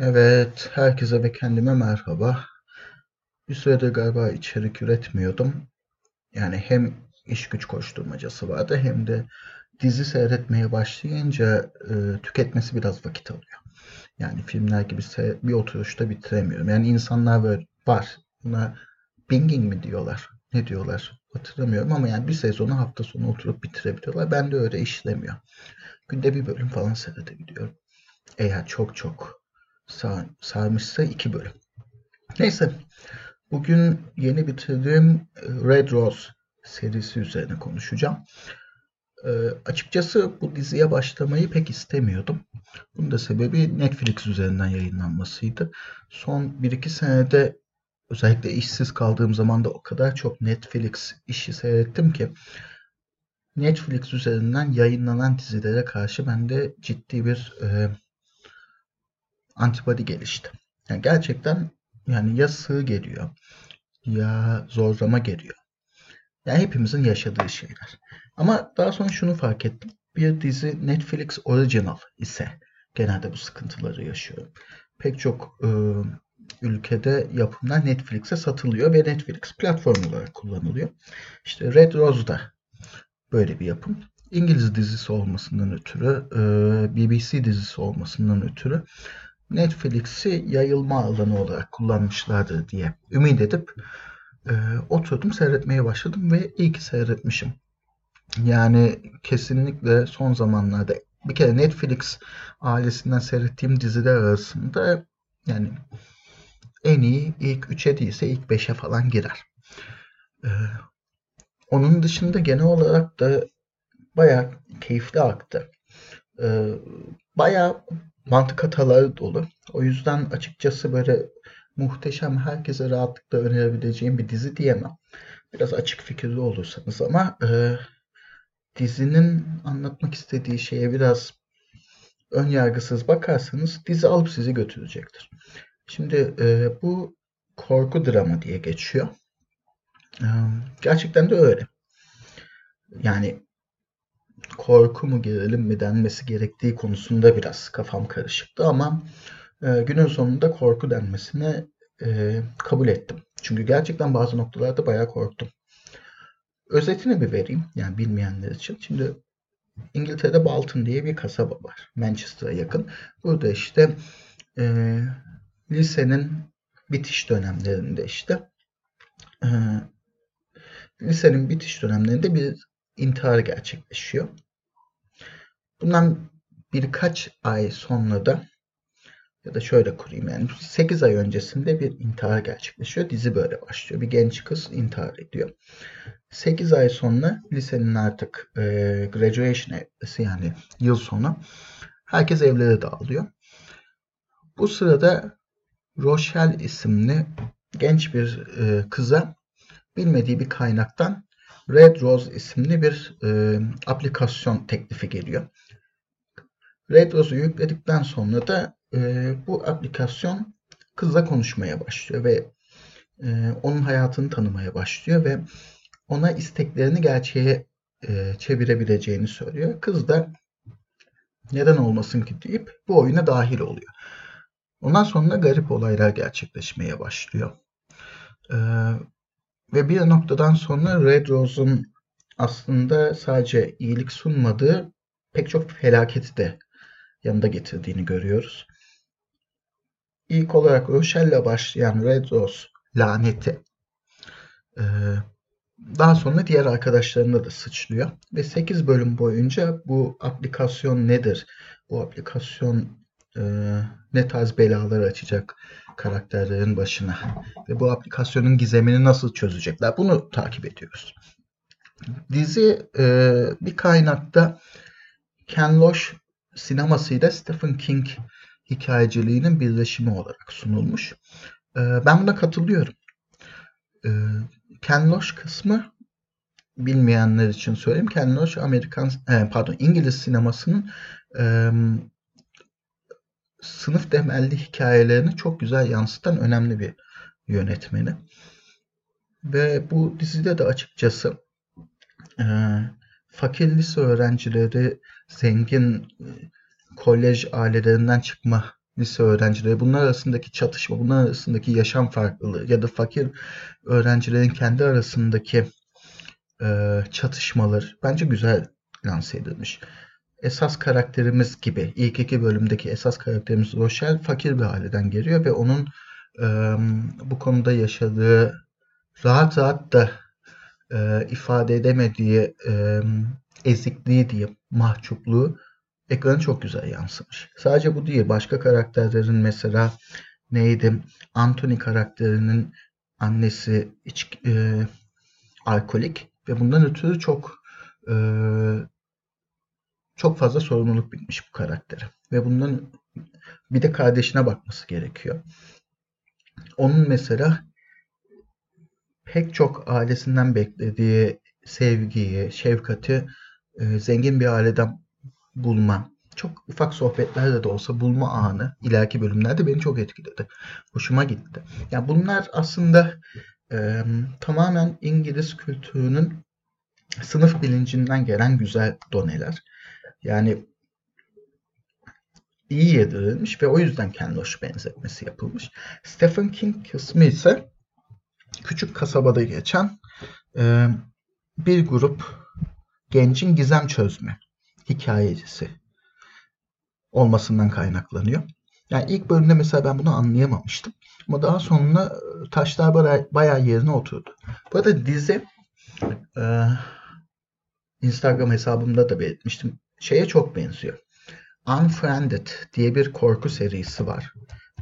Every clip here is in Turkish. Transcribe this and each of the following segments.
Evet, herkese ve kendime merhaba. Bir süredir galiba içerik üretmiyordum. Yani hem iş güç koşturmacası vardı hem de dizi seyretmeye başlayınca e, tüketmesi biraz vakit alıyor. Yani filmler gibi bir oturuşta bitiremiyorum. Yani insanlar böyle var. Buna binging mi diyorlar? Ne diyorlar? Hatırlamıyorum ama yani bir sezonu hafta sonu oturup bitirebiliyorlar. Ben de öyle işlemiyor. Günde bir bölüm falan seyredebiliyorum. Eğer çok çok sar, sarmışsa iki bölüm. Neyse. Bugün yeni bitirdiğim e, Red Rose serisi üzerine konuşacağım. E, açıkçası bu diziye başlamayı pek istemiyordum. Bunun da sebebi Netflix üzerinden yayınlanmasıydı. Son 1-2 senede özellikle işsiz kaldığım zaman da o kadar çok Netflix işi seyrettim ki Netflix üzerinden yayınlanan dizilere karşı bende ciddi bir e, antipati gelişti. Yani gerçekten yani ya sığ geliyor ya zorlama geliyor. Yani hepimizin yaşadığı şeyler. Ama daha sonra şunu fark ettim. Bir dizi Netflix Original ise genelde bu sıkıntıları yaşıyor. Pek çok e, ülkede yapımlar Netflix'e satılıyor ve Netflix platform olarak kullanılıyor. İşte Red Rose da böyle bir yapım. İngiliz dizisi olmasından ötürü, e, BBC dizisi olmasından ötürü Netflix'i yayılma alanı olarak kullanmışlardır diye ümit edip e, oturdum seyretmeye başladım ve iyi ki seyretmişim. Yani kesinlikle son zamanlarda bir kere Netflix ailesinden seyrettiğim diziler arasında yani en iyi ilk 3'e değilse ilk 5'e falan girer. Ee, onun dışında genel olarak da bayağı keyifli aktı. Ee, bayağı mantık hataları dolu. O yüzden açıkçası böyle muhteşem herkese rahatlıkla önerebileceğim bir dizi diyemem. Biraz açık fikirli olursanız ama e, dizinin anlatmak istediği şeye biraz ön yargısız bakarsanız dizi alıp sizi götürecektir. Şimdi e, bu korku drama diye geçiyor. E, gerçekten de öyle. Yani korku mu gerilim mi denmesi gerektiği konusunda biraz kafam karışıktı ama e, günün sonunda korku denmesini e, kabul ettim. Çünkü gerçekten bazı noktalarda bayağı korktum. Özetini bir vereyim yani bilmeyenler için. Şimdi İngiltere'de Bolton diye bir kasaba var. Manchester'a yakın. Burada işte e, lisenin bitiş dönemlerinde işte e, lisenin bitiş dönemlerinde bir intihar gerçekleşiyor. Bundan birkaç ay sonra da ya da şöyle kurayım yani 8 ay öncesinde bir intihar gerçekleşiyor. Dizi böyle başlıyor. Bir genç kız intihar ediyor. 8 ay sonra lisenin artık e, graduation evresi yani yıl sonu herkes evlere dağılıyor. Bu sırada Rochelle isimli genç bir e, kıza bilmediği bir kaynaktan Red Rose isimli bir e, aplikasyon teklifi geliyor. Red Rose'u yükledikten sonra da e, bu aplikasyon kızla konuşmaya başlıyor ve e, onun hayatını tanımaya başlıyor ve ona isteklerini gerçeğe e, çevirebileceğini söylüyor. Kız da neden olmasın ki deyip bu oyuna dahil oluyor. Ondan sonra garip olaylar gerçekleşmeye başlıyor. Ee, ve bir noktadan sonra Red Rose'un aslında sadece iyilik sunmadığı pek çok felaketi de yanında getirdiğini görüyoruz. İlk olarak Rochelle'le başlayan Red Rose laneti e, daha sonra diğer arkadaşlarına da sıçlıyor. Ve 8 bölüm boyunca bu aplikasyon nedir? Bu aplikasyon e, ne tarz belalar açacak karakterlerin başına? Ve bu aplikasyonun gizemini nasıl çözecekler? Bunu takip ediyoruz. Dizi e, bir kaynakta Ken Loach sinemasıyla Stephen King hikayeciliğinin birleşimi olarak sunulmuş. E, ben buna katılıyorum. E, Ken Loach kısmı bilmeyenler için söyleyeyim. Ken Loach Amerikan e, pardon İngiliz sinemasının e, sınıf temelli hikayelerini çok güzel yansıtan önemli bir yönetmeni. Ve bu dizide de açıkçası e, fakir lise öğrencileri zengin e, kolej ailelerinden çıkma lise öğrencileri, bunlar arasındaki çatışma, bunlar arasındaki yaşam farklılığı ya da fakir öğrencilerin kendi arasındaki e, çatışmalar bence güzel lanse edilmiş. Esas karakterimiz gibi, ilk iki bölümdeki esas karakterimiz Rochelle fakir bir aileden geliyor ve onun e, bu konuda yaşadığı rahat rahat da e, ifade edemediği e, ezikliği diye mahcupluğu ekrana çok güzel yansımış. Sadece bu değil. Başka karakterlerin mesela neydi? Anthony karakterinin annesi iç, e, alkolik ve bundan ötürü çok e, çok fazla sorumluluk bitmiş bu karaktere. Ve bundan bir de kardeşine bakması gerekiyor. Onun mesela pek çok ailesinden beklediği sevgiyi, şefkati e, zengin bir aileden bulma, çok ufak sohbetlerde de olsa bulma anı ileriki bölümlerde beni çok etkiledi. Hoşuma gitti. Yani bunlar aslında e, tamamen İngiliz kültürünün sınıf bilincinden gelen güzel doneler. Yani iyi yedirilmiş ve o yüzden kendi hoş benzetmesi yapılmış. Stephen King kısmı ise küçük kasabada geçen e, bir grup gencin gizem çözme hikayecisi olmasından kaynaklanıyor. Yani ilk bölümde mesela ben bunu anlayamamıştım. Ama daha sonra e, taşlar bayağı yerine oturdu. Bu arada dizi e, Instagram hesabımda da belirtmiştim. Şeye çok benziyor. Unfriended diye bir korku serisi var.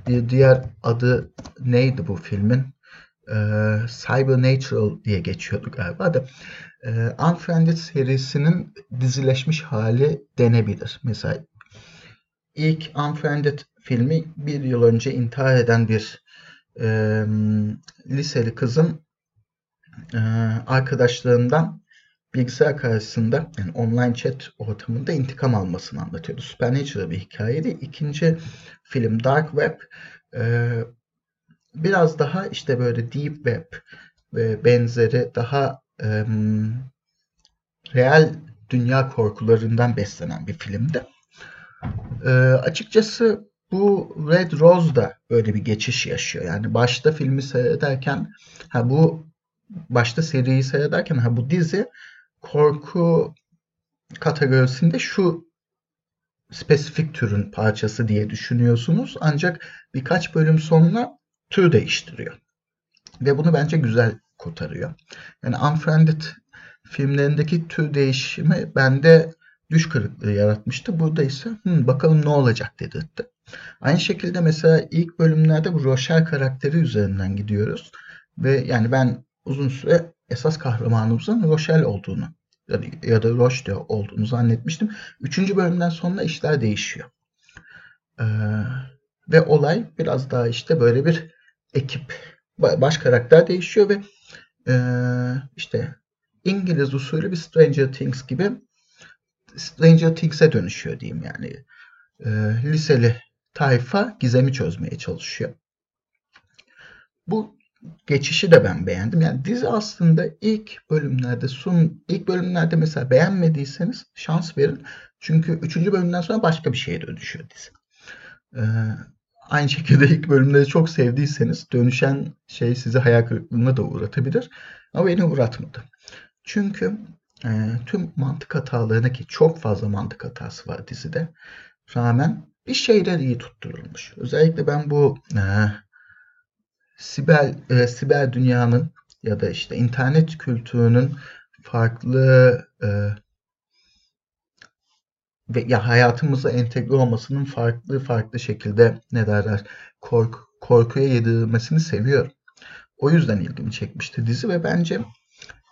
Bir diğer adı neydi bu filmin? Ee, Cybernatural diye geçiyordu galiba da. Ee, Unfriended serisinin dizileşmiş hali denebilir. Mesela ilk Unfriended filmi bir yıl önce intihar eden bir e, liseli kızın e, arkadaşlarından bilgisayar karşısında yani online chat ortamında intikam almasını anlatıyordu. Supernatural bir hikayeydi. İkinci film Dark Web e, biraz daha işte böyle Deep Web ve benzeri daha e, real dünya korkularından beslenen bir filmdi. E, açıkçası bu Red Rose da böyle bir geçiş yaşıyor. Yani başta filmi seyrederken ha bu başta seriyi seyrederken ha bu dizi korku kategorisinde şu spesifik türün parçası diye düşünüyorsunuz. Ancak birkaç bölüm sonra tür değiştiriyor. Ve bunu bence güzel kurtarıyor. Yani Unfriended filmlerindeki tür değişimi bende düş kırıklığı yaratmıştı. Burada ise Hı, bakalım ne olacak dedirtti. Aynı şekilde mesela ilk bölümlerde bu Rochelle karakteri üzerinden gidiyoruz. Ve yani ben uzun süre esas kahramanımızın Rochelle olduğunu ya da, Roche olduğunu zannetmiştim. Üçüncü bölümden sonra işler değişiyor. Ee, ve olay biraz daha işte böyle bir ekip baş karakter değişiyor ve e, işte İngiliz usulü bir Stranger Things gibi Stranger Things'e dönüşüyor diyeyim yani. E, liseli tayfa gizemi çözmeye çalışıyor. Bu geçişi de ben beğendim. Yani dizi aslında ilk bölümlerde sun ilk bölümlerde mesela beğenmediyseniz şans verin. Çünkü üçüncü bölümden sonra başka bir şeye dönüşüyor dizi. Ee, aynı şekilde ilk bölümleri çok sevdiyseniz dönüşen şey sizi hayal kırıklığına da uğratabilir. Ama beni uğratmadı. Çünkü e, tüm mantık hatalarına ki çok fazla mantık hatası var dizide rağmen bir şeyler iyi tutturulmuş. Özellikle ben bu e, siber e, siber dünyanın ya da işte internet kültürünün farklı e, ve ya hayatımıza entegre olmasının farklı farklı şekilde ne derler korku, korkuya yedirilmesini seviyorum. O yüzden ilgimi çekmişti dizi ve bence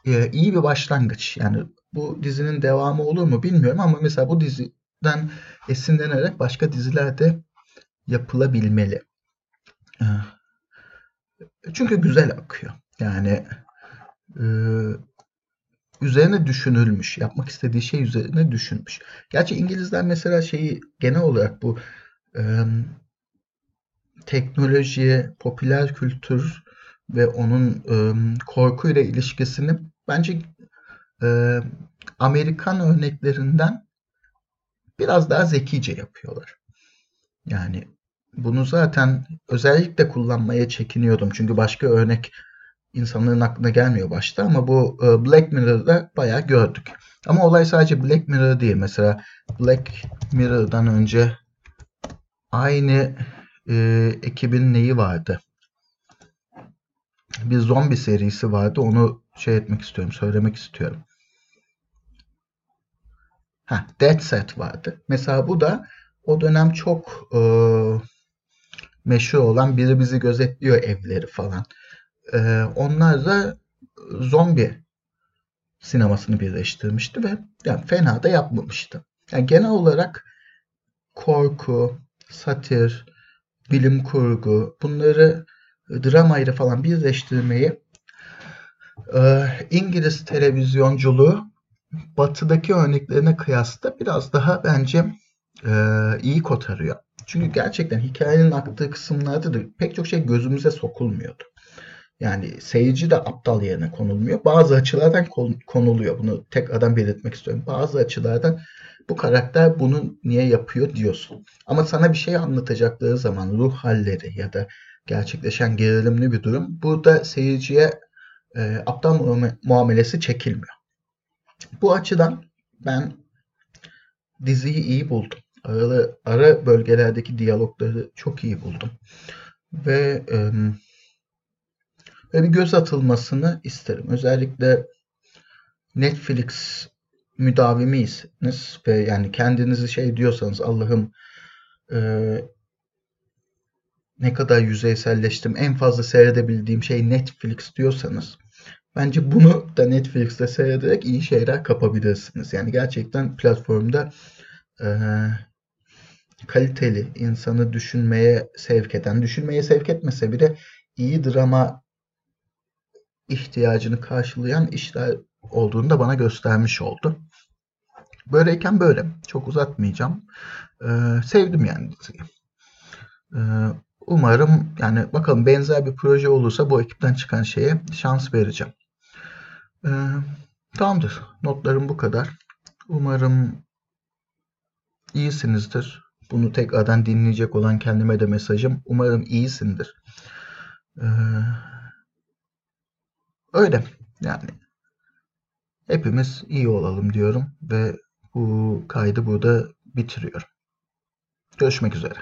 e, iyi bir başlangıç. Yani bu dizinin devamı olur mu bilmiyorum ama mesela bu diziden esinlenerek başka dizilerde yapılabilmeli. E, çünkü güzel akıyor. Yani e, üzerine düşünülmüş. Yapmak istediği şey üzerine düşünmüş. Gerçi İngilizler mesela şeyi genel olarak bu e, teknoloji, popüler kültür ve onun e, korkuyla ilişkisini bence e, Amerikan örneklerinden biraz daha zekice yapıyorlar. Yani bunu zaten özellikle kullanmaya çekiniyordum. Çünkü başka örnek insanların aklına gelmiyor başta ama bu e, Black Mirror'da bayağı gördük. Ama olay sadece Black Mirror değil. Mesela Black Mirror'dan önce aynı e, ekibin neyi vardı? Bir zombi serisi vardı. Onu şey etmek istiyorum, söylemek istiyorum. Ha, Dead Set vardı. Mesela bu da o dönem çok e, meşhur olan biri bizi gözetliyor evleri falan. E, onlar da zombi sinemasını birleştirmişti ve yani fena da yapmamıştı. Yani genel olarak korku, satir, bilim kurgu bunları dramayla falan birleştirmeyi e, İngiliz televizyonculuğu batıdaki örneklerine kıyasla biraz daha bence e, iyi kotarıyor. Çünkü gerçekten hikayenin aktığı kısımlarda da pek çok şey gözümüze sokulmuyordu. Yani seyirci de aptal yerine konulmuyor. Bazı açılardan konuluyor. Bunu tek adam belirtmek istiyorum. Bazı açılardan bu karakter bunu niye yapıyor diyorsun. Ama sana bir şey anlatacakları zaman ruh halleri ya da gerçekleşen gerilimli bir durum burada seyirciye e, aptal muamelesi çekilmiyor. Bu açıdan ben diziyi iyi buldum. Aralı, ara bölgelerdeki diyalogları çok iyi buldum. Ve e, ve bir göz atılmasını isterim. Özellikle Netflix müdavimiyseniz ve yani kendinizi şey diyorsanız Allah'ım e, ne kadar yüzeyselleştim en fazla seyredebildiğim şey Netflix diyorsanız bence bunu da Netflix'te seyrederek iyi şeyler kapabilirsiniz. Yani gerçekten platformda e, kaliteli, insanı düşünmeye sevk eden, düşünmeye sevk etmese bile iyi drama ihtiyacını karşılayan işler olduğunu da bana göstermiş oldu. Böyleyken böyle. Çok uzatmayacağım. Ee, sevdim yani diziyi. Ee, umarım yani bakalım benzer bir proje olursa bu ekipten çıkan şeye şans vereceğim. Ee, tamamdır. Notlarım bu kadar. Umarım iyisinizdir. Bunu tekrardan dinleyecek olan kendime de mesajım. Umarım iyisindir. Ee, Öyle yani hepimiz iyi olalım diyorum ve bu kaydı burada bitiriyorum. Görüşmek üzere.